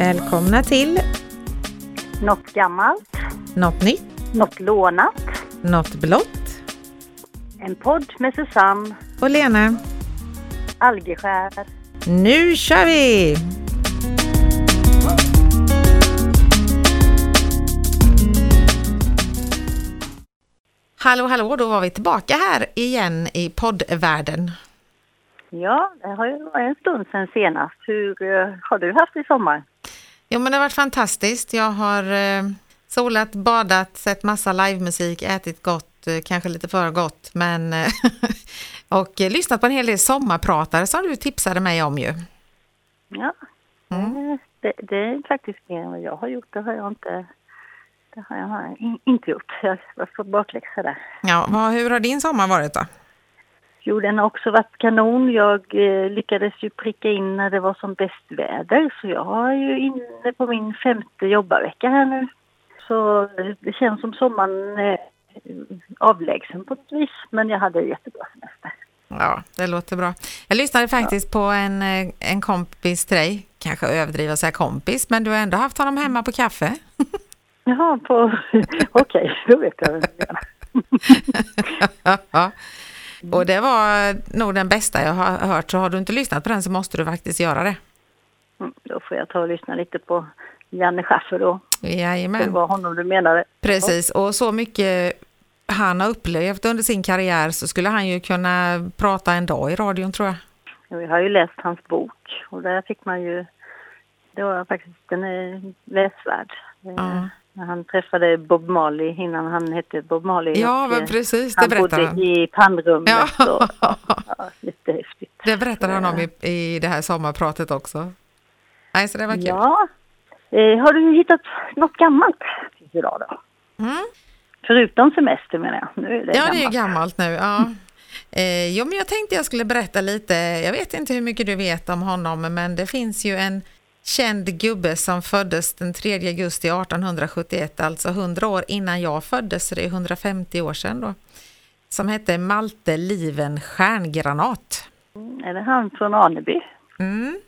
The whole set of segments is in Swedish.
Välkomna till Något gammalt, Något nytt, något lånat. Något blått En podd med Susanne och Lena. Algeskär. Nu kör vi! Hallå, hallå, då var vi tillbaka här igen i poddvärlden. Ja, det har ju varit en stund sedan senast. Hur eh, har du haft i sommar? Jo, men det har varit fantastiskt. Jag har eh, solat, badat, sett massa livemusik, ätit gott, eh, kanske lite för gott, men eh, och lyssnat på en hel del sommarpratare som du tipsade mig om ju. Ja, Mm. det, det är faktiskt mer än vad jag har gjort. Det har jag inte, det har jag in, inte gjort. Jag fått bakläxa där. Ja, vad, hur har din sommar varit då? Jo, den har också varit kanon. Jag eh, lyckades ju pricka in när det var som bäst väder. Så jag är ju inne på min femte jobbarvecka här nu. Så eh, det känns som sommaren är avlägsen på ett vis. Men jag hade jättebra semester. Ja, det låter bra. Jag lyssnade faktiskt på en, eh, en kompis till dig, kanske överdriva säga kompis, men du har ändå haft honom hemma på kaffe. Jaha, på... okej, då vet jag vem det är. ja. Och det var nog den bästa jag har hört, så har du inte lyssnat på den så måste du faktiskt göra det. Mm, Då får jag ta och lyssna lite på Janne Schaffer då. Det Jajamän, var honom du menade. precis. Och så mycket han har upplevt under sin karriär så skulle han ju kunna prata en dag i radion tror jag. Jag har ju läst hans bok och där fick man ju... Det var faktiskt, den är läsvärd. Ja. Han träffade Bob Marley innan han hette Bob Marley. Ja, men eh, precis, det Han berättar bodde han. i pannrummet. Ja. Och, ja, ja, jättehäftigt. Det berättade han om i, i det här sommarpratet också. Nej, så det var kul. Ja. Eh, har du hittat något gammalt idag då? Mm. Förutom semester menar jag. Nu är det Ja, det är ju gammalt. gammalt nu. Ja. Eh, jo, men jag tänkte jag skulle berätta lite. Jag vet inte hur mycket du vet om honom, men det finns ju en känd gubbe som föddes den 3 augusti 1871, alltså 100 år innan jag föddes, så det är 150 år sedan då, som hette Malte Liven Stjärngranat. Mm, Är det han från Aneby? Mm.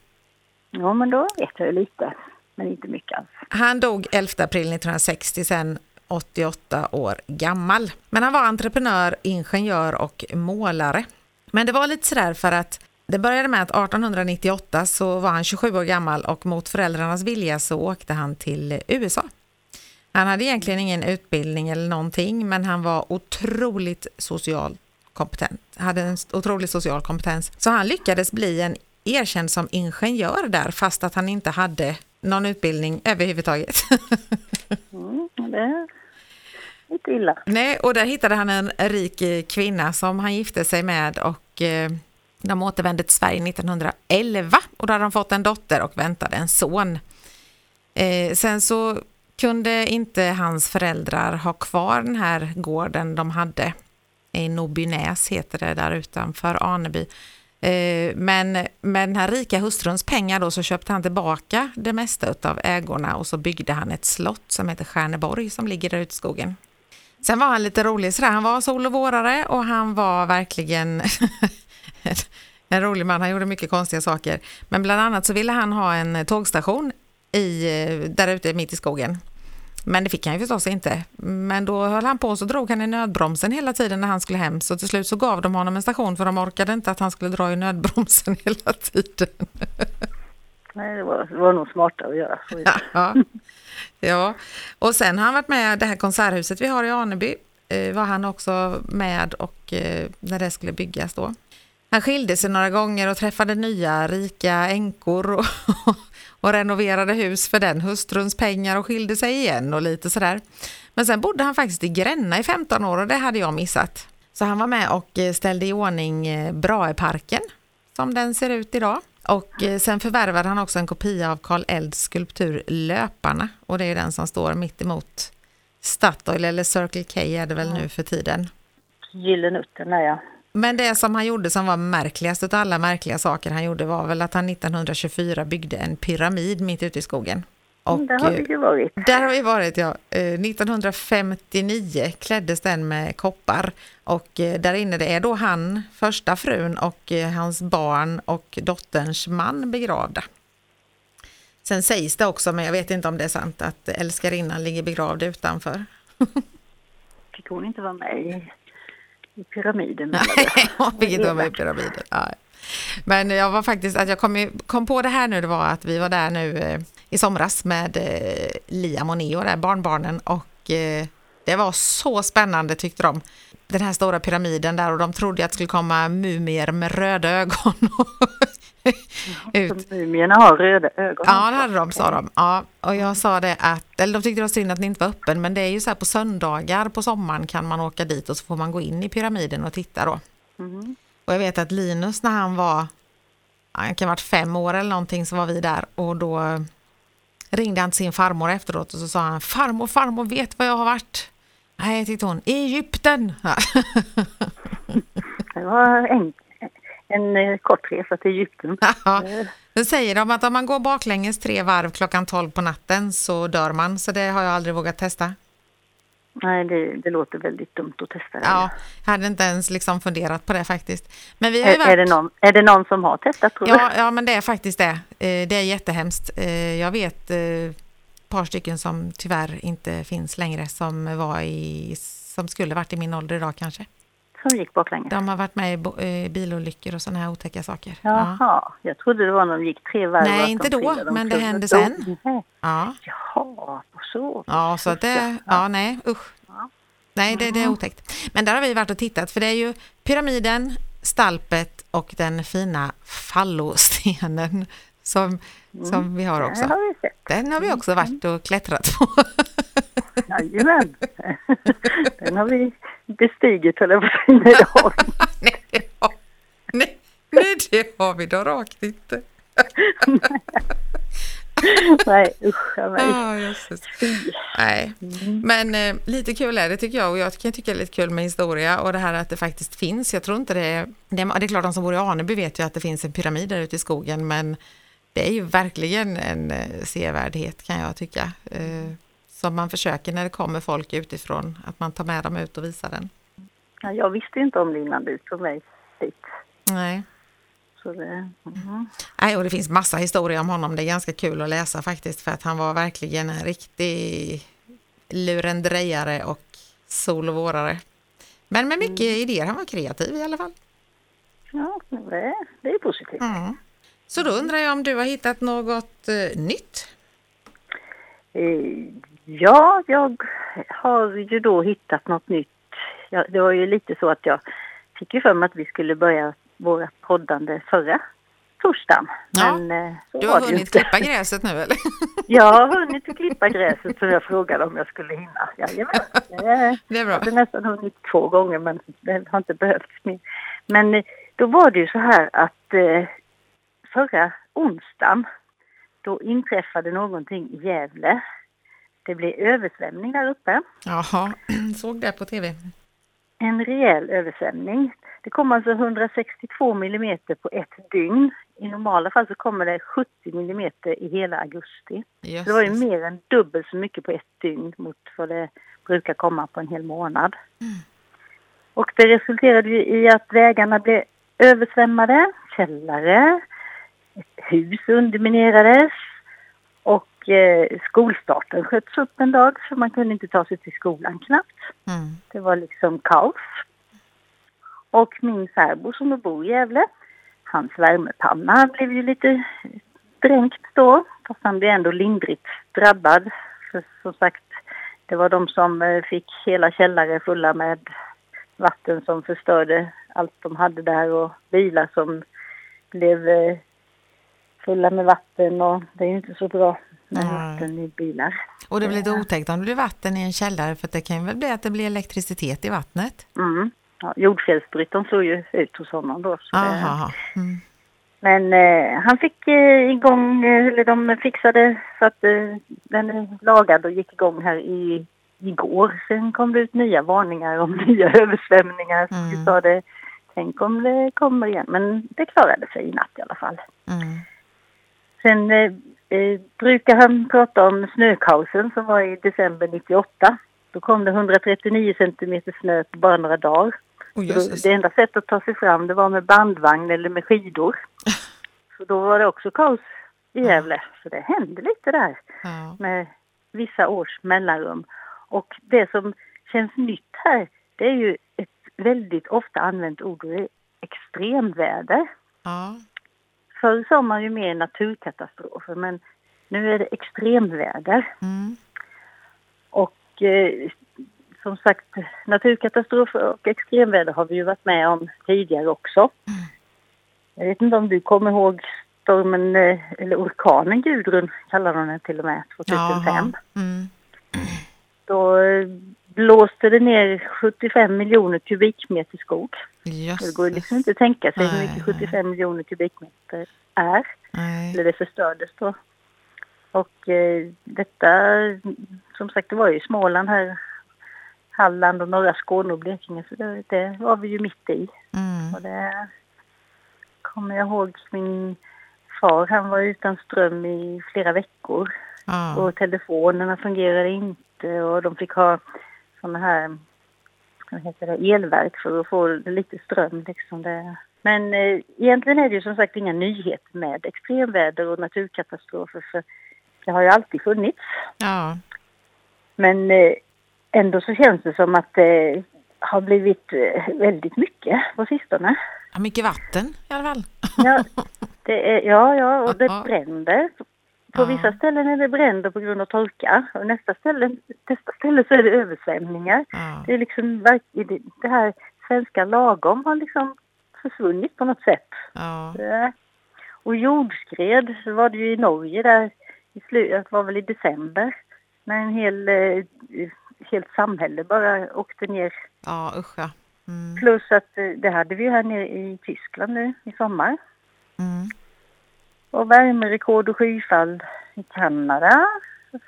Ja, men då vet jag ju lite. Men inte mycket alls. Han dog 11 april 1960, sen 88 år gammal. Men han var entreprenör, ingenjör och målare. Men det var lite sådär för att det började med att 1898 så var han 27 år gammal och mot föräldrarnas vilja så åkte han till USA. Han hade egentligen ingen utbildning eller någonting men han var otroligt social kompetent. Hade en otrolig social kompetens. Så han lyckades bli en erkänd som ingenjör där fast att han inte hade någon utbildning överhuvudtaget. Mm, det är inte illa. Nej, och där hittade han en rik kvinna som han gifte sig med och eh, de återvände till Sverige 1911 och då hade de fått en dotter och väntade en son. Eh, sen så kunde inte hans föräldrar ha kvar den här gården de hade i Nobynäs heter det där utanför Aneby. Eh, Men med den här rika hustruns pengar då så köpte han tillbaka det mesta av ägorna och så byggde han ett slott som heter Stjärneborg som ligger där ute i skogen. Sen var han lite rolig sådär, han var sol och vårare och han var verkligen en rolig man, han gjorde mycket konstiga saker. Men bland annat så ville han ha en tågstation i, eh, där ute mitt i skogen. Men det fick han ju förstås inte. Men då höll han på och så drog han i nödbromsen hela tiden när han skulle hem. Så till slut så gav de honom en station för de orkade inte att han skulle dra i nödbromsen hela tiden. Nej, det var, det var nog smartare att göra så. Ja. ja, och sen har han varit med det här konserthuset vi har i Aneby. Eh, var han också med och eh, när det skulle byggas då. Han skilde sig några gånger och träffade nya rika änkor och, och renoverade hus för den hustruns pengar och skilde sig igen och lite sådär. Men sen bodde han faktiskt i Gränna i 15 år och det hade jag missat. Så han var med och eh, ställde i ordning eh, Braeparken som den ser ut idag. Och eh, sen förvärvade han också en kopia av Karl Elds skulptur Löparna och det är den som står mitt emot Statoil eller Circle K är det väl nu för tiden. Gyllenutten, där ja. Men det som han gjorde som var märkligast av alla märkliga saker han gjorde var väl att han 1924 byggde en pyramid mitt ute i skogen. Och, Mm, Där har eh, vi ju varit. där har vi varit, ja. Eh, 1959 kläddes den med koppar och eh, där inne det är då han, första frun och eh, hans barn och dotterns man begravda. Sen sägs det också, men jag vet inte om det är sant, att älskarinnan ligger begravd utanför. Fick hon inte vara med i, pyramiden? Nej, vara med i pyramiden. Ja. Men jag var faktiskt, att jag kom, kom på det här nu, det var att vi var där nu eh, i somras med eh, Liam och Neo, där, barnbarnen, och eh, det var så spännande tyckte de. Den här stora pyramiden där och de trodde att det skulle komma mumier med röda ögon. ut. Mumierna har röda ögon. Ja, det hade de, sa de. Ja, och jag sa det att, eller de tyckte det var synd att den inte var öppen, men det är ju så här på söndagar på sommaren kan man åka dit och så får man gå in i pyramiden och titta då. Mm. Och jag vet att Linus när han var, han kan ha varit fem år eller någonting, så var vi där och då ringde han till sin farmor efteråt och så sa han farmor, farmor, vet vad jag har varit? Nej, tyckte hon, Egypten! det var en, en eh, kort resa till Egypten. Ja, då säger de att om man går baklänges tre varv klockan tolv på natten så dör man, så det har jag aldrig vågat testa. Nej, det, det, låter väldigt dumt att testa det. Ja, jag hade inte ens liksom funderat på det faktiskt. Men vi har är, varit... är, det någon, är det någon som har testat tror ja, du? Ja, men det är faktiskt det. Eh, det är jättehemskt. Eh, jag vet ett par stycken som tyvärr inte finns längre som var i, som skulle varit i min ålder idag kanske. Som gick baklänges? De har varit med i bilolyckor och sådana här otäcka saker. Jaha, ja. jag trodde det var när de gick tre varv. Nej, inte då, men det hände sen. Ja. Jaha, så. Ja, så att det, ja nej usch. Ja. Nej, det, det är otäckt. Men där har vi varit och tittat för det är ju pyramiden, stalpet och den fina fallostenen som, mm. som vi har också. Har vi den har vi också varit och klättrat på. Jajamän, den har vi bestigit höll jag på att säga. nej, nej, det har vi då rakt inte. Nej, usch. Ah, Nej, men eh, lite kul är det tycker jag och jag kan tycka det är lite kul med historia och det här att det faktiskt finns. Jag tror inte det, det, det är klart de som bor i Aneby vet ju att det finns en pyramid där ute i skogen men det är ju verkligen en eh, sevärdhet kan jag tycka. Eh, som man försöker när det kommer folk utifrån, att man tar med dem ut och visar den. Ja, jag visste inte om det innan du tog mig dit. Nej. Så det, mm. Nej, och det finns massa historier om honom. Det är ganska kul att läsa faktiskt för att han var verkligen en riktig lurendrejare och sol och vårare. Men med mycket mm. idéer. Han var kreativ i alla fall. Ja, det, det är positivt. Mm. Så då undrar jag om du har hittat något eh, nytt? Ja, jag har ju då hittat något nytt. Ja, det var ju lite så att jag fick ju för mig att vi skulle börja våra poddande förra torsdagen. Ja, Men, eh, du har hunnit klippa gräset nu eller? jag har hunnit klippa gräset som jag frågade om jag skulle hinna. Jajamän. Det är bra. Jag hade nästan hunnit två gånger men det har inte behövts mer. Men eh, då var det ju så här att eh, förra onsdagen då inträffade någonting i Gävle. Det blev översvämning där uppe. Jaha, såg det på tv. En rejäl översvämning. Det kom alltså 162 millimeter på ett dygn. I normala fall så kommer det 70 millimeter i hela augusti. Yes. Det var ju mer än dubbelt så mycket på ett dygn mot vad det brukar komma på en hel månad. Mm. Och det resulterade ju i att vägarna blev översvämmade, källare, hus underminerades och eh, skolstarten sköts upp en dag så man kunde inte ta sig till skolan knappt. Mm. Det var liksom kaos. Och min särbo som bor i Gävle, hans värmepanna blev ju lite dränkt då, fast han blev ändå lindrigt drabbad. För som sagt, det var de som eh, fick hela källare fulla med vatten som förstörde allt de hade där och bilar som blev eh, fulla med vatten och det är ju inte så bra med mm. vatten i bilar. Och det blir lite otäckt om det blir vatten i en källare för det kan ju väl bli att det blir elektricitet i vattnet? Mm. Ja, jordfelsbrytern såg ju ut hos honom då. Aha, mm. Men eh, han fick eh, igång, eh, eller de fixade så att eh, den är lagad och gick igång här i, igår. Sen kom det ut nya varningar om nya översvämningar. Mm. Vi sa det, tänk om det kommer igen. Men det klarade sig i natt i alla fall. Mm. Sen eh, brukar han prata om snökaosen som var i december 98. Då kom det 139 centimeter snö på bara några dagar. Oh, det enda sättet att ta sig fram det var med bandvagn eller med skidor. Så då var det också kaos i Gävle. Så det händer lite där med vissa års mellanrum. Och det som känns nytt här, det är ju ett väldigt ofta använt ord, och det är extremväder. Ja. Förr sa man ju mer naturkatastrofer, men nu är det extremväder. Mm. Och eh, som sagt, naturkatastrofer och extremväder har vi ju varit med om tidigare också. Jag vet inte om du kommer ihåg stormen, eh, eller orkanen Gudrun kallar de den till och med, 2005. Jaha. Mm. Då eh, blåste det ner 75 miljoner kubikmeter skog. Det går liksom inte att tänka sig hur Nej, mycket nej. 75 miljoner kubikmeter är. Nej. Eller det förstördes då. Och eh, detta, som sagt, det var ju Småland här, Halland och norra Skåne och Blekinge, så det, det var vi ju mitt i. Mm. Och det kommer jag ihåg min far, han var utan ström i flera veckor. Ja. Och telefonerna fungerade inte och de fick ha såna här vad heter det, elverk för att få lite ström. Liksom det. Men eh, egentligen är det ju som sagt inga nyheter med extremväder och naturkatastrofer för det har ju alltid funnits. ja. Men eh, ändå så känns det som att det har blivit eh, väldigt mycket på sistone. Ja, Mycket vatten i alla fall. Ja, det är, ja, ja och det bränder. På Ja. vissa ställen är det bränder på grund av torka och nästa ställe, nästa ställe så är det översvämningar. Ja. Det är liksom det, här svenska lagom har liksom försvunnit på något sätt. Ja. Eh, Och jordskred var det ju i Norge där i slutet, var väl i december, när en hel, eh, helt samhälle bara åkte ner. Ja, usch ja. Mm. Plus att eh, det hade vi ju här nere i Tyskland nu i sommar. Mm. Och värmerekord och skyfall i Kanada,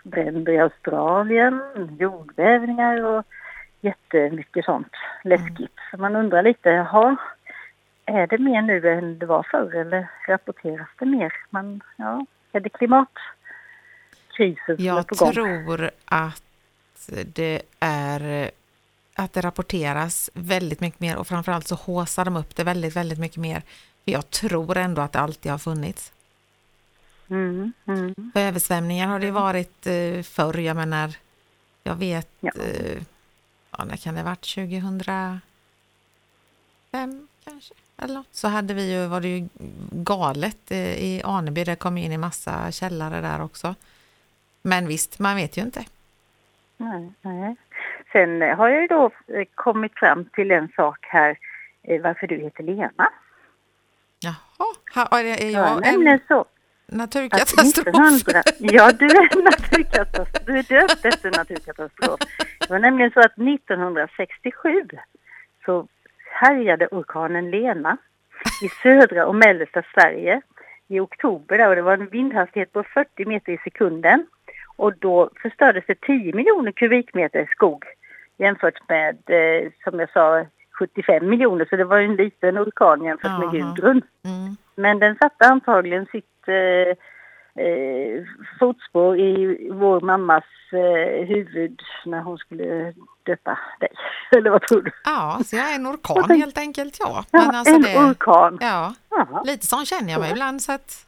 bränder i Australien, jordbävningar och jättemycket sånt läskigt. Så man undrar lite, jaha, är det mer nu än det var förr eller rapporteras det mer? Man, ja, är det klimatkrisen som är Jag på gång? tror att det är att det rapporteras väldigt mycket mer och framförallt så håsar de upp det väldigt, väldigt mycket mer. Jag tror ändå att det alltid har funnits. Mm, mm. För översvämningar har det ju varit eh, förr, jag menar, jag vet, Ja. eh, ja, när kan det ha varit, 2005 kanske? Eller något. Så hade vi ju, var det ju galet eh, i Aneby, det kom in i massa källare där också. Men visst, man vet ju inte. Nej, nej. Sen har jag ju då kommit fram till en sak här, varför du heter Lena. Jaha, ha, är, är Ja, jag en nämligen så naturkatastrof? 1900, ja, du är naturkatastrof. Du är döpt efter en naturkatastrof. Det var nämligen så att 1967 så härjade orkanen Lena i södra och mellersta Sverige i oktober där, och det var en vindhastighet på 40 meter i sekunden. Och då förstördes det 10 miljoner kubikmeter skog jämfört med, eh, som jag sa, 75 miljoner. Så det var ju en liten orkan jämfört med Jaha. Gudrun. Mm. Men den satte antagligen sitt eh, eh, fotspår i vår mammas eh, huvud när hon skulle döpa dig. Eller vad tror du? Ja, så jag är en orkan helt enkelt, ja. Ja, Men alltså en det, orkan. ja, Ja, lite sån känner jag mig ibland så att,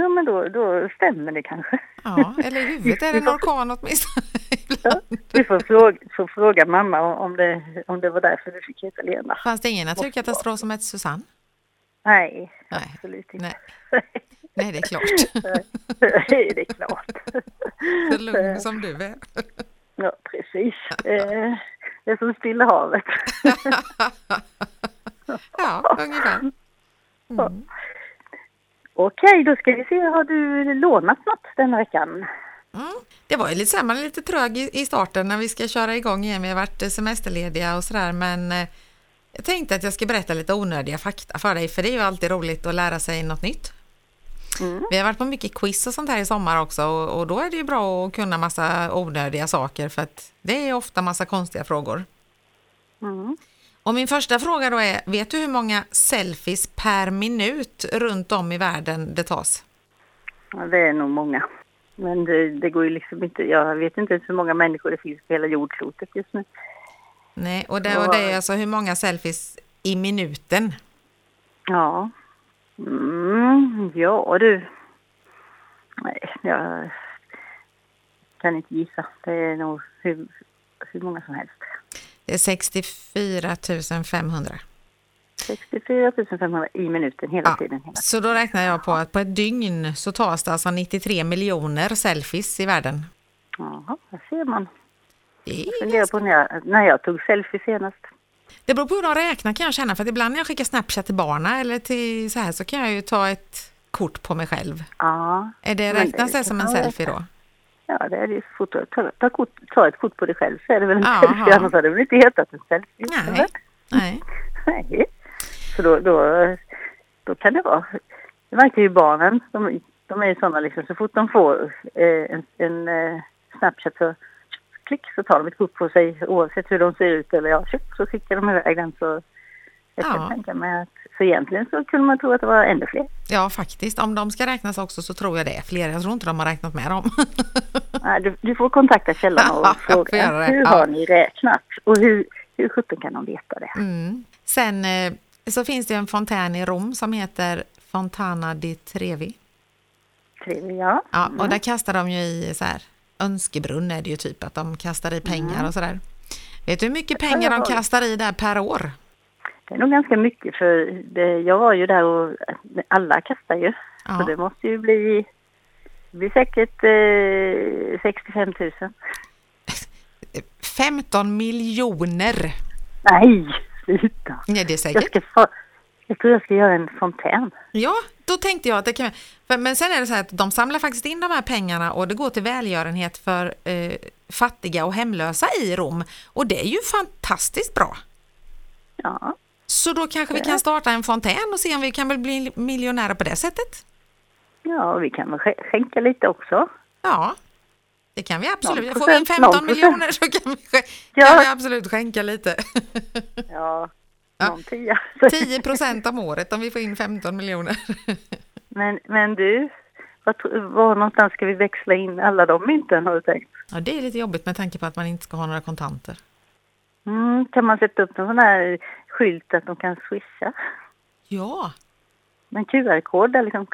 ja men då, då stämmer det kanske. ja, eller i huvudet är det en orkan åtminstone Ja, vi får fråga, får fråga mamma om det, om det var därför du fick heta Lena. Fanns det ingen naturkatastrof som hette Susanne? Nej, Nej. absolut inte. Nej. Nej, det är klart. Nej, det är klart. Så lugn som du är. Ja, precis. Eh, det är som Stilla havet. Ja, ungefär. Mm. Okej, då ska vi se. Har du lånat något denna veckan? Mm. Det var ju lite, så man är lite trög i, i starten när vi ska köra igång igen. Vi har varit eh, semesterlediga och sådär, men eh, jag tänkte att jag ska berätta lite onödiga fakta för dig, för det är ju alltid roligt att lära sig något nytt. Mm. Vi har varit på mycket quiz och sånt här i sommar också och, och då är det ju bra att kunna massa onödiga saker för att det är ofta massa konstiga frågor. Mm. Och min första fråga då är, vet du hur många selfies per minut runt om i världen det tas? Ja, det är nog många. Men det, det går ju liksom inte. Jag vet inte ens hur många människor det finns på hela jordklotet just nu. Nej, och det, och det är alltså hur många selfies i minuten? Ja. Mm, ja du. Nej, jag kan inte gissa. Det är nog hur, hur många som helst. Det är 64 500. 64 500 i minuten hela Ja, tiden. Hela. så då räknar jag på att på ett dygn så tas det alltså 93 miljoner selfies i världen. Jaha, där ser man. Det, Jag funderar på när jag, när jag tog selfie senast. det beror på hur de räknar kan jag känna, för att ibland när jag skickar Snapchat till barnen eller till så här så kan jag ju ta ett kort på mig själv. Ja, Är det, räknas det det som en selfie då? Ja det är ju så fort. Ta, ta, kort, ta ett kort på dig själv så är det väl en Jaha. selfie. Annars hade det väl inte hetat en selfie? Nej. Nej. Nej. Så då, då, då kan det vara. Det verkar ju barnen, de, de är ju sådana liksom, så fort de får eh, en, en eh, Snapchat så klick så tar de ett kort på sig oavsett hur de ser ut eller ja, så skickar de iväg den så jag kan Ja. tänka mig att så egentligen så kunde man tro att det var ännu fler. Ja, faktiskt. Om de ska räknas också så tror jag det är fler. Jag tror inte de har räknat med dem. Nej, du, du får kontakta källan och Ja, fråga hur Ja. har ni räknat och hur, hur sjutton kan de veta det? Mm. Sen eh, så finns det en fontän i Rom som heter Fontana di Trevi. Trevligt, ja. Ja, och där kastar de ju i så här önskebrunn är det ju typ att de kastar i pengar och sådär. Vet du hur mycket pengar de kastar i där per år? Det är nog ganska mycket för det, jag var ju där och alla kastar ju. Ja. Så det måste ju bli, blir säkert eh, 65 000. 15 miljoner! Nej, sluta. Nej, det är Jag, säkert. ska få, jag tror jag ska göra en fontän. Ja, då tänkte jag att det kan... Men sen är det så här att de samlar faktiskt in de här pengarna och det går till välgörenhet för eh, fattiga och hemlösa i Rom. Och det är ju fantastiskt bra. Ja, Så då kanske vi kan starta en fontän och se om vi kan väl bli miljonärer på det sättet. ja vi kan väl sk- skänka lite också. Ja, det kan vi absolut. Får vi in procent, 15 någon procent. miljoner så kan vi, Ja. kan vi absolut skänka lite. Ja, någon tia. 10 procent om året om vi får in 15 miljoner. Men, men du, var, var någonstans ska vi växla in alla de mynten har du tänkt? Ja, det är lite jobbigt med tanke på att man inte ska ha några kontanter. Mm, kan man sätta upp en sån här skylt att de kan swisha? Ja, Med en QR-kod där liksom.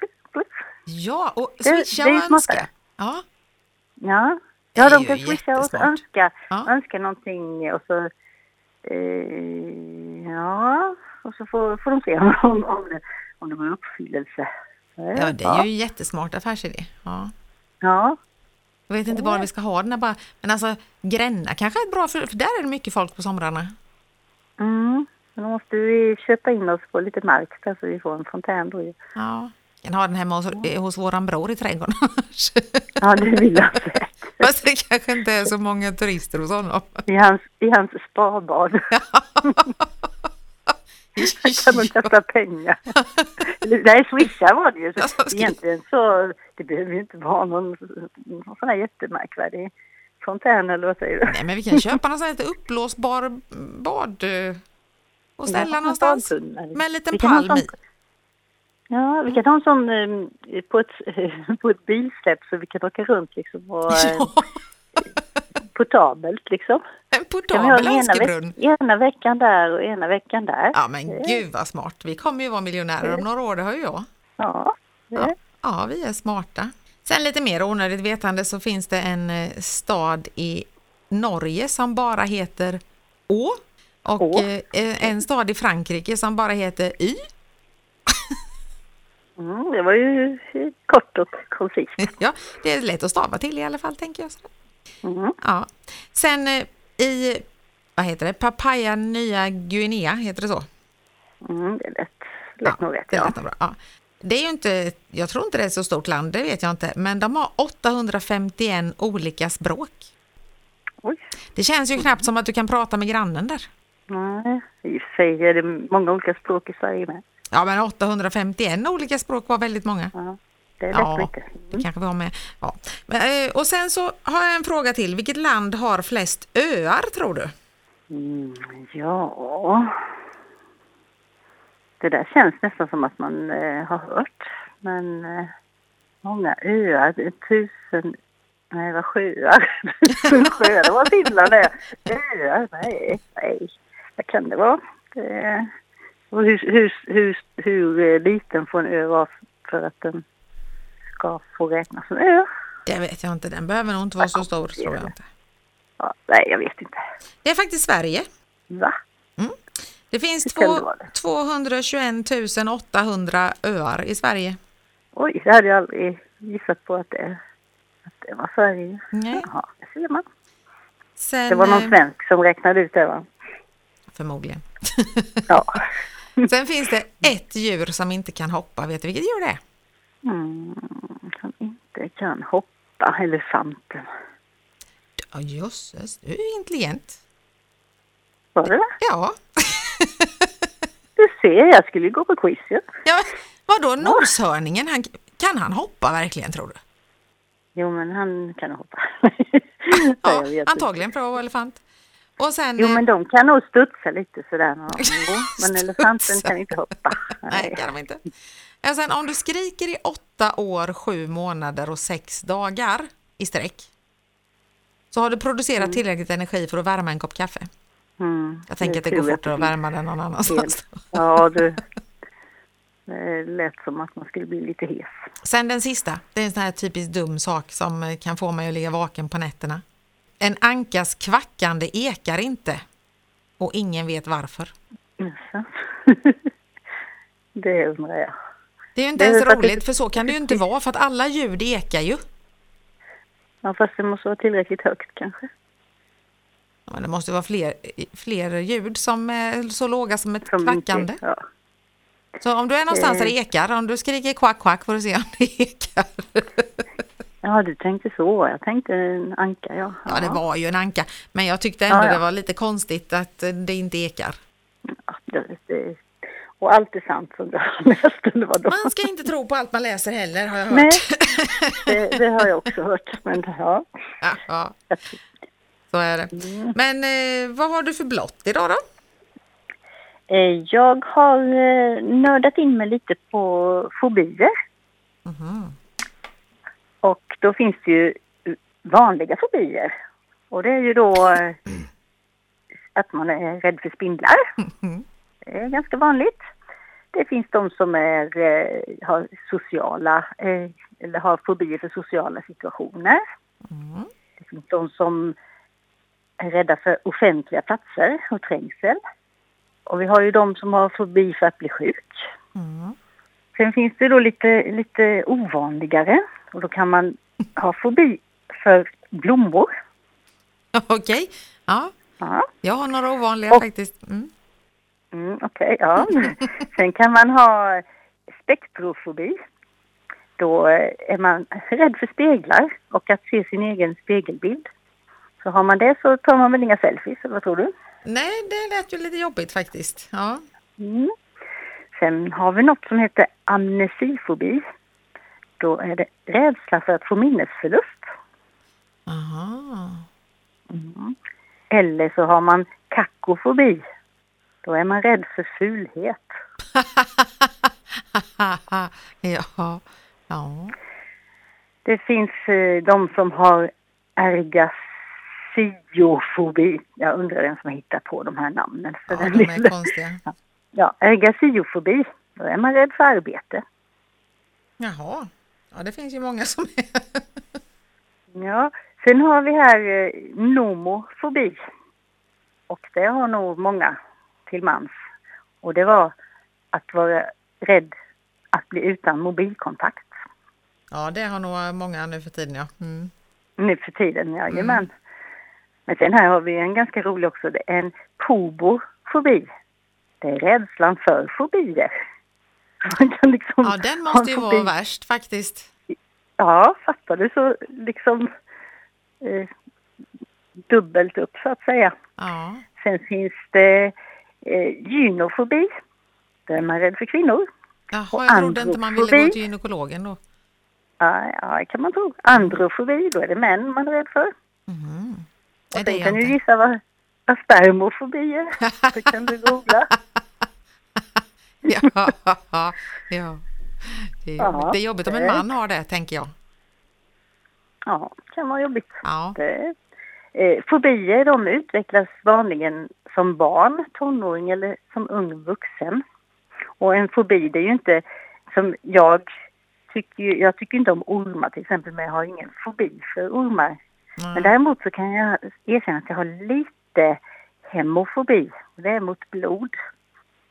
Ja och Det- swisha det är och önska. Ja, Ja, Det ja de kan swisha och önska, Ja. önska någonting och så eh, ja, och så får, får de se om, om, om, det, om det går uppfyllelse. ja det är ju en jättesmart affärsidé. Ja. Ja, Jag vet inte var vi ska ha den bara, men alltså Gränna kanske är ett bra, för, för där är det mycket folk på somrarna. mm. Men då måste vi köpa in oss på lite mark där så vi får en fontän då ju. Ja. Jag kan ha den hemma hos, eh, hos våran bror i trädgården. Ja, det vill jag säkert. Fast det kanske inte är så många turister hos honom. I hans, i hans sparbad. kan de kasta pengar. Nej, swisha var det ju. Ja, Så egentligen så, det behöver ju inte vara någon, någon sån här jättemärkvärdig fontän eller vad säger du? Nej, men vi kan köpa någon sån här uppblåsbar bad eh, och ställa någonstans badtunnlar. med en liten palm i. Ja, vi kan ha en sån eh, på ett, på ett bilsläpp så vi kan åka runt liksom och eh, Ja, portabelt liksom. en portabel den ena, önskebrunn. veck, ena veckan där och ena veckan där. Ja, men gud vad smart. Vi kommer ju vara miljonärer om några år, det har ju jag. Ja, Ja, ja, vi är smarta. Sen lite mer onödigt vetande så finns det en eh, stad i Norge som bara heter Å och Å. eh, en stad i Frankrike som bara heter Y. Mm, det var ju kort och koncist. Ja, det är lätt att stava till i alla fall, tänker jag. Mm. Ja. Sen eh, i, vad heter det, Papaya Nya Guinea, heter det så? Mm, det är lätt, lätt nog rätt, det är ja. bra. Ja. Det är ju inte, jag tror inte det är ett så stort land, det vet jag inte, men de har 851 olika språk. Oj. Det känns ju knappt som att du kan prata med grannen där. Nej, i och för sig är det många olika språk i Sverige med. Ja, men 851 olika språk var väldigt många. Ja, det är lätt Ja, mycket. det kanske vi har med. Ja. Eh, Och sen så har jag en fråga till. Vilket land har flest öar, tror du? Mm, ja... Det där känns nästan som att man eh, har hört. Men eh, många öar, tusen... Nej, vad sjöar. Sjöar, det var Finland det. Öar, nej, nej. Vad kan det vara? Det, och hur, hur, hur, hur eh, liten får en ö vara för att den ska få räknas som ö. Det vet jag inte, den behöver nog inte vara så stor tror jag inte. Ja, nej, jag vet inte. Det är faktiskt Sverige. Va? Det finns två, det? 221 800 öar i Sverige. Oj, det hade jag aldrig gissat på att det, att det var Sverige. Nej. Jaha, det ser man. Sen, Det var någon eh, svensk som räknade ut det va? Förmodligen. Ja. Sen finns det ett djur som inte kan hoppa. Vet du vilket djur det är? Mm, som inte kan hoppa, elefanten. Ja, jösses, du är intelligent. Var det? Ja, Du ser, jag skulle ju gå på quiz ju. ja vadå noshörningen? Han, kan han hoppa verkligen tror du? Jo, men han kan hoppa. Ja, antagligen för att vara elefant. Och sen... Jo, eh, men de kan nog studsa lite sådär. någon gång. Men elefanten kan inte hoppa. Nej, kan de inte. Ja, sen om du skriker i åtta år, sju månader och sex dagar i sträck så har du producerat tillräckligt energi för att värma en kopp kaffe. Mm, Jag tänker att det går fortare att värma den någon annanstans. Ja, du. Det lät som att man skulle bli lite hes. Sen den sista, det är en sån här typiskt dum sak som eh, kan få mig att ligga vaken på nätterna. En ankas kvackande ekar inte och ingen vet varför. Det undrar jag. Det är ju inte Det ens roligt för så kan det ju inte vara för att alla ljud ekar ju. Ja, fast det måste vara tillräckligt högt kanske. Ja, det måste vara fler, fler ljud som är så låga som ett Som kvackande. Inte, ja. Så om du är någonstans där det Eh. ekar, om du skriker kvack kvack får du se om det ekar. Ja, du tänkte så. Jag tänkte en anka, ja. Ja, det var ju en anka. Men jag tyckte ändå Ja, ja. det var lite konstigt att det inte ekar. Ja, det, det, och allt är sant som du har läst, eller vadå? Man ska inte tro på allt man läser heller har jag hört. Nej, det, det har jag också hört. Men ja, Ja, så är det. Mm. Men eh, vad har du för blott idag då? Eh, Jag har eh, nördat in mig lite på fobier. Mhm. Och då finns det ju vanliga fobier. Och det är ju då eh, att man är rädd för spindlar. Mhm. Det är ganska vanligt. Det finns de som är, eh, har sociala, eh, eller har fobier för sociala situationer. Mm. Det finns de som är rädda för offentliga platser och trängsel. Och vi har ju de som har fobi för att bli sjuk. Mm. Sen finns det då lite, lite ovanligare och då kan man ha fobi för blommor. Okej, ja. Ja, Jag har några ovanliga Och- faktiskt. Mm. mm, okej, ja. Sen kan man ha spektrofobi. Då eh, är man rädd för speglar och att se sin egen spegelbild. Så har man det så tar man väl inga selfies, eller vad tror du? Nej, det lät ju lite jobbigt faktiskt. Ja. Mm. Sen har vi något som heter amnesifobi. Då är det rädsla för att få minnesförlust. Aha. Mm. Eller så har man kakofobi. Då är man rädd för fulhet. ja. ja. Det finns eh, de som har ergasiofobi. Jag undrar vem som har hittat på de här namnen. För ja, den de är lilla- konstiga. ja, ergasiofobi. Då är man rädd för arbete. Jaha. Ja, det finns ju många som är. Ja, sen har vi här eh, nomofobi. Och det har nog många till mans. Och det var att vara rädd att bli utan mobilkontakt. Ja, det har nog många nu för tiden, ja. Mm. Nu för tiden, jajamän. Men sen här har vi en ganska rolig också. Det är en pobofobi. Det är rädslan för fobier. Man kan liksom Ja, den måste ju vara värst faktiskt. Ja, fattar du så liksom eh, dubbelt upp så att säga. Ja. Sen finns det eh, gynofobi. Då är man rädd för kvinnor. Jaha, Och jag trodde inte man ville gå till gynekologen då. Ja, ja, det kan man tro. Androfobi, då är det män man är rädd för. Mhm. Och Nej, det sen är kan du gissa vad, vad spermofobi är. Så kan du googla. Ja, ja. Det är, Ja, jobbigt. det är jobbigt om en det- man har det, tänker jag. Ja, kan vara jobbigt. Ja. Det, eh, fobier de utvecklas vanligen som barn, tonåring eller som ung vuxen. Och en fobi det är ju inte som jag tycker, jag tycker inte om ormar till exempel, men jag har ingen fobi för ormar. Mm. Men däremot så kan jag erkänna att jag har lite hemofobi. och Det är mot blod.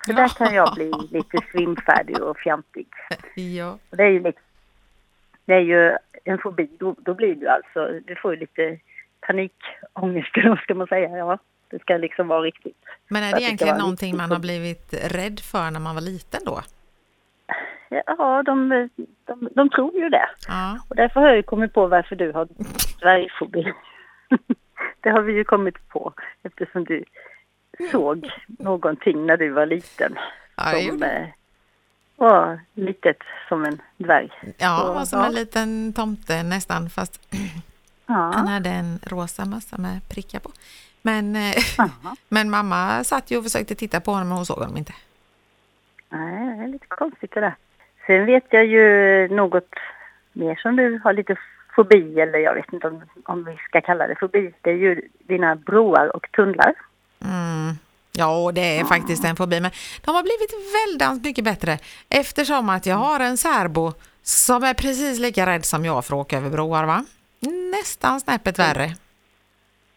Så där kan jag bli lite svimfärdig och fjantig. Ja. Det är ju liksom, det är ju en fobi, då, då blir du alltså, du får ju lite panikångest eller vad ska man säga, ja. Det ska liksom vara riktigt. Men är det egentligen någonting riktigt man har blivit rädd för när man var liten då? Ja, de, de, de tror ju det. Ja. Och därför har jag ju kommit på varför du har dvärgfobi. det har vi ju kommit på eftersom du såg någonting när du var liten. Det som eh, var litet som en dvärg. Ja, Så, var som ja. en liten tomte nästan, fast han Ja. hade en rosa mössa med prickar på. Men, eh, men mamma satt ju och försökte titta på honom, men hon såg honom inte. Nej, det är lite konstigt det där. Sen vet jag ju något mer som du har lite fobi, eller jag vet inte om, om vi ska kalla det fobi. Det är ju dina broar och tunnlar. Mm. Ja, det är faktiskt en fobi, men de har blivit väldigt mycket bättre eftersom att jag har en särbo som är precis lika rädd som jag för att åka över broar, va? Nästan snäppet värre.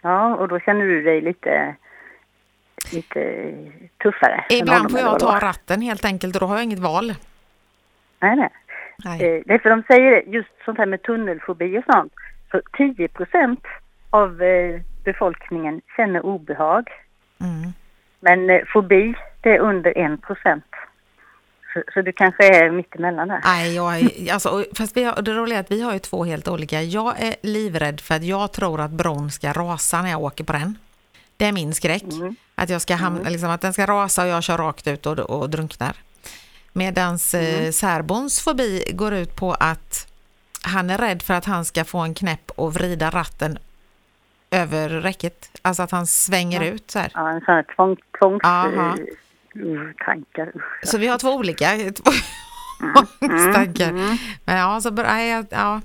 Ja, och då känner du dig lite, lite tuffare. Ibland får jag ta ratten helt enkelt och då har jag inget val. Nej, nej. Nej. Eh, Det är för de säger just sånt här med tunnelfobi och sånt. Så 10 procent av eh, befolkningen känner obehag. Mm. Men eh, fobi, det är under 1 procent. Så, så du kanske är mittemellan där. Nej, jag är, alltså, fast vi har, det roliga är att vi har ju två helt olika. Jag är livrädd för att jag tror att bron ska rasa när jag åker på den. Det är min skräck. Mm. Att, jag ska hamna, liksom, att den ska rasa och jag kör rakt ut och, och drunknar. Medans Mm. eh, särbons fobi går ut på att han är rädd för att han ska få en knäpp och vrida ratten över räcket. Alltså att han svänger Ja. ut så här. Ja, en sån här tvång, tvångs... Eh, uh, tankar. Så vi har två olika tvångstankar. Men ja, så, bör- jag- ja,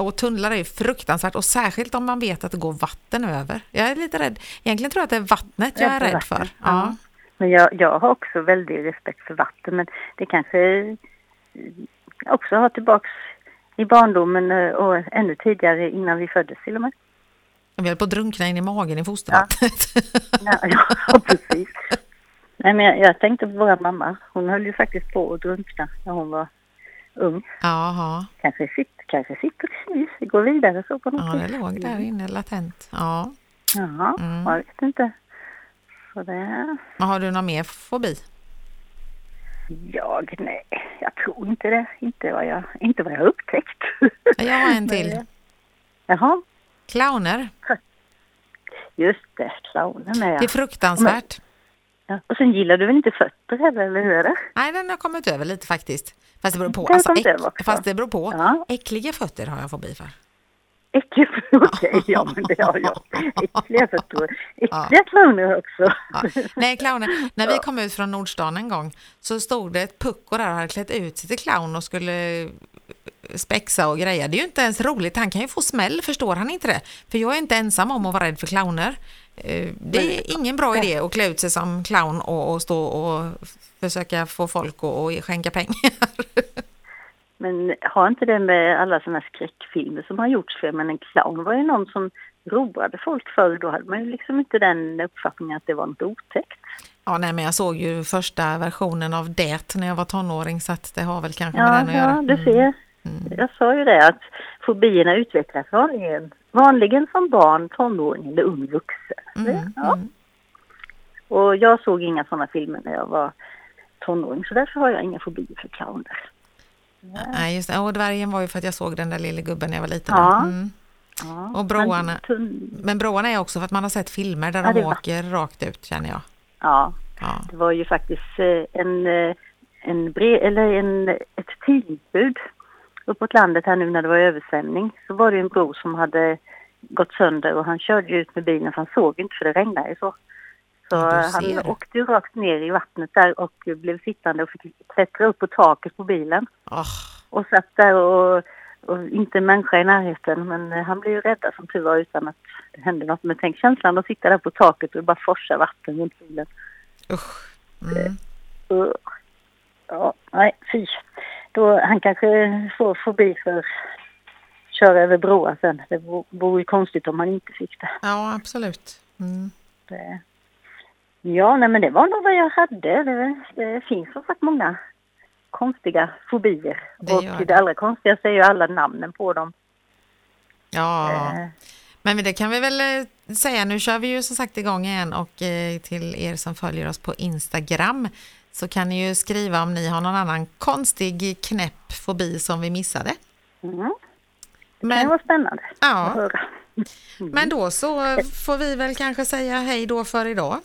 och tunnlar är ju fruktansvärt och särskilt om man vet att det går vatten över. Jag är lite rädd. Egentligen tror jag att det är vattnet jag är Rädd för Ja. Men jag, jag har också väldigt respekt för vatten. Men det kanske också har tillbaks i barndomen eh, och ännu tidigare innan vi föddes till och med. Jag höll på att drunkna in i magen i fostervattnet. Ja, ja precis. Nej, men jag, jag tänkte på vår mamma. Hon höll ju faktiskt på att drunkna när hon var ung. Jaha, Kanske, sitt, kanske sitter precis. Vi går vidare så på något ja, det låg där inne latent. Ja. Ja, Mm. jag vet inte. Så det... Har du någon mer fobi? Jag, nej, jag tror inte det. Inte vad jag, inte vad jag har upptäckt. Jag har en till. Jaha, Clowner. just det. Clownen är Det är fruktansvärt. Ja. Och sen gillar du väl inte fötter heller, eller hur är det? Nej, den har kommit över lite faktiskt. Fast det beror på. Alltså, äck, fast det beror på. Ja. Äckliga fötter har jag fobi för. Äcklig Okej, ja men det har jag. Äckliga fötter. Äckliga clowner också. Ja. Nej, clowner. När vi kom ut från Nordstan en gång så stod det ett pucko där och hade klätt ut sig till clown och skulle spexa och greja. Det är ju inte ens roligt. Han kan ju få smäll, förstår han inte det? För jag är inte ensam om att vara rädd för clowner. Eh, Det är ingen bra idé att klä ut sig som clown och, och stå och försöka få folk att skänka pengar. Men har inte det med alla sådana skräckfilmer som har gjorts för men en clown var ju någon som roade folk förr. Då hade man ju liksom inte den uppfattningen att det var något otäckt. Ja, nej, men jag såg ju första versionen av det när jag var tonåring så att det har väl kanske med Ja, den att göra. ja, du Mm. Jag sa ju det att fobierna utvecklas vanligen, vanligen som barn, tonåring eller ung vuxen. Mm, Ja. mm. Och jag såg inga sådana filmer när jag var tonåring så därför har jag inga fobier för clowner. Nej, just det. Och dvärgen var ju för att jag såg den där lille gubben när jag var liten. Ja. Mm. Ja, Och broarna. men Men broarna är också för att man har sett filmer där Ja, de åker rakt ut känner jag. Ja, Ja. det var ju faktiskt eh, en, eh, en bre- eller en, ett tidningsbud uppåt landet här nu när det var översvämning. Så var det en bro som hade gått sönder och han körde ut med bilen för han såg inte för det regnade så. Så han åkte ju rakt ner i vattnet där och blev sittande och fick klättra upp på taket på bilen. Åh, Och satt där och, och inte en människa i närheten men han blev ju räddad som tur var utan att det hände något. Men tänk känslan att sitta där på taket och bara forsar vatten runt bilen. usch. Mm. Uh, Ja, nej, fy. Då, han kanske får fobi för köra över broar sen. Det vore ju konstigt om han inte fick det. Ja, absolut. Mm. det ja, nej men det var nog vad jag hade. Det, det finns som sagt många konstiga fobier. Det och det. det allra konstigaste är ju alla namnen på dem. Ja, eh. men det kan vi väl eh, säga. Nu kör vi ju som sagt igång igen och eh, till er som följer oss på Instagram så kan ni ju skriva om ni har någon annan konstig knäpp fobi som vi missade. Mm. Det kan vara spännande ja. att höra. Mm. Men då så får vi väl kanske säga hej då för idag.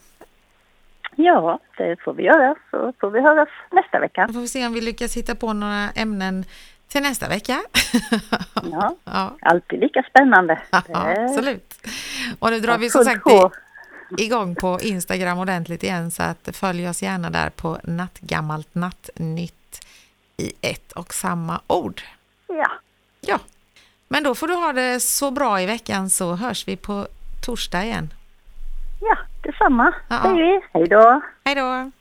Ja, det får vi göra. Så får vi höras nästa vecka. Då får vi se om vi lyckas hitta på några ämnen till nästa vecka. ja, ja. alltid lika spännande. Ja, absolut. Och nu drar vi som sagt igång på Instagram ordentligt igen så att följ oss gärna där på nattgammalt nattnytt i ett och samma ord. Ja. Ja. Men då får du ha det så bra i veckan så hörs vi på torsdag igen. Ja, detsamma. Ja. Hej då. Hej då.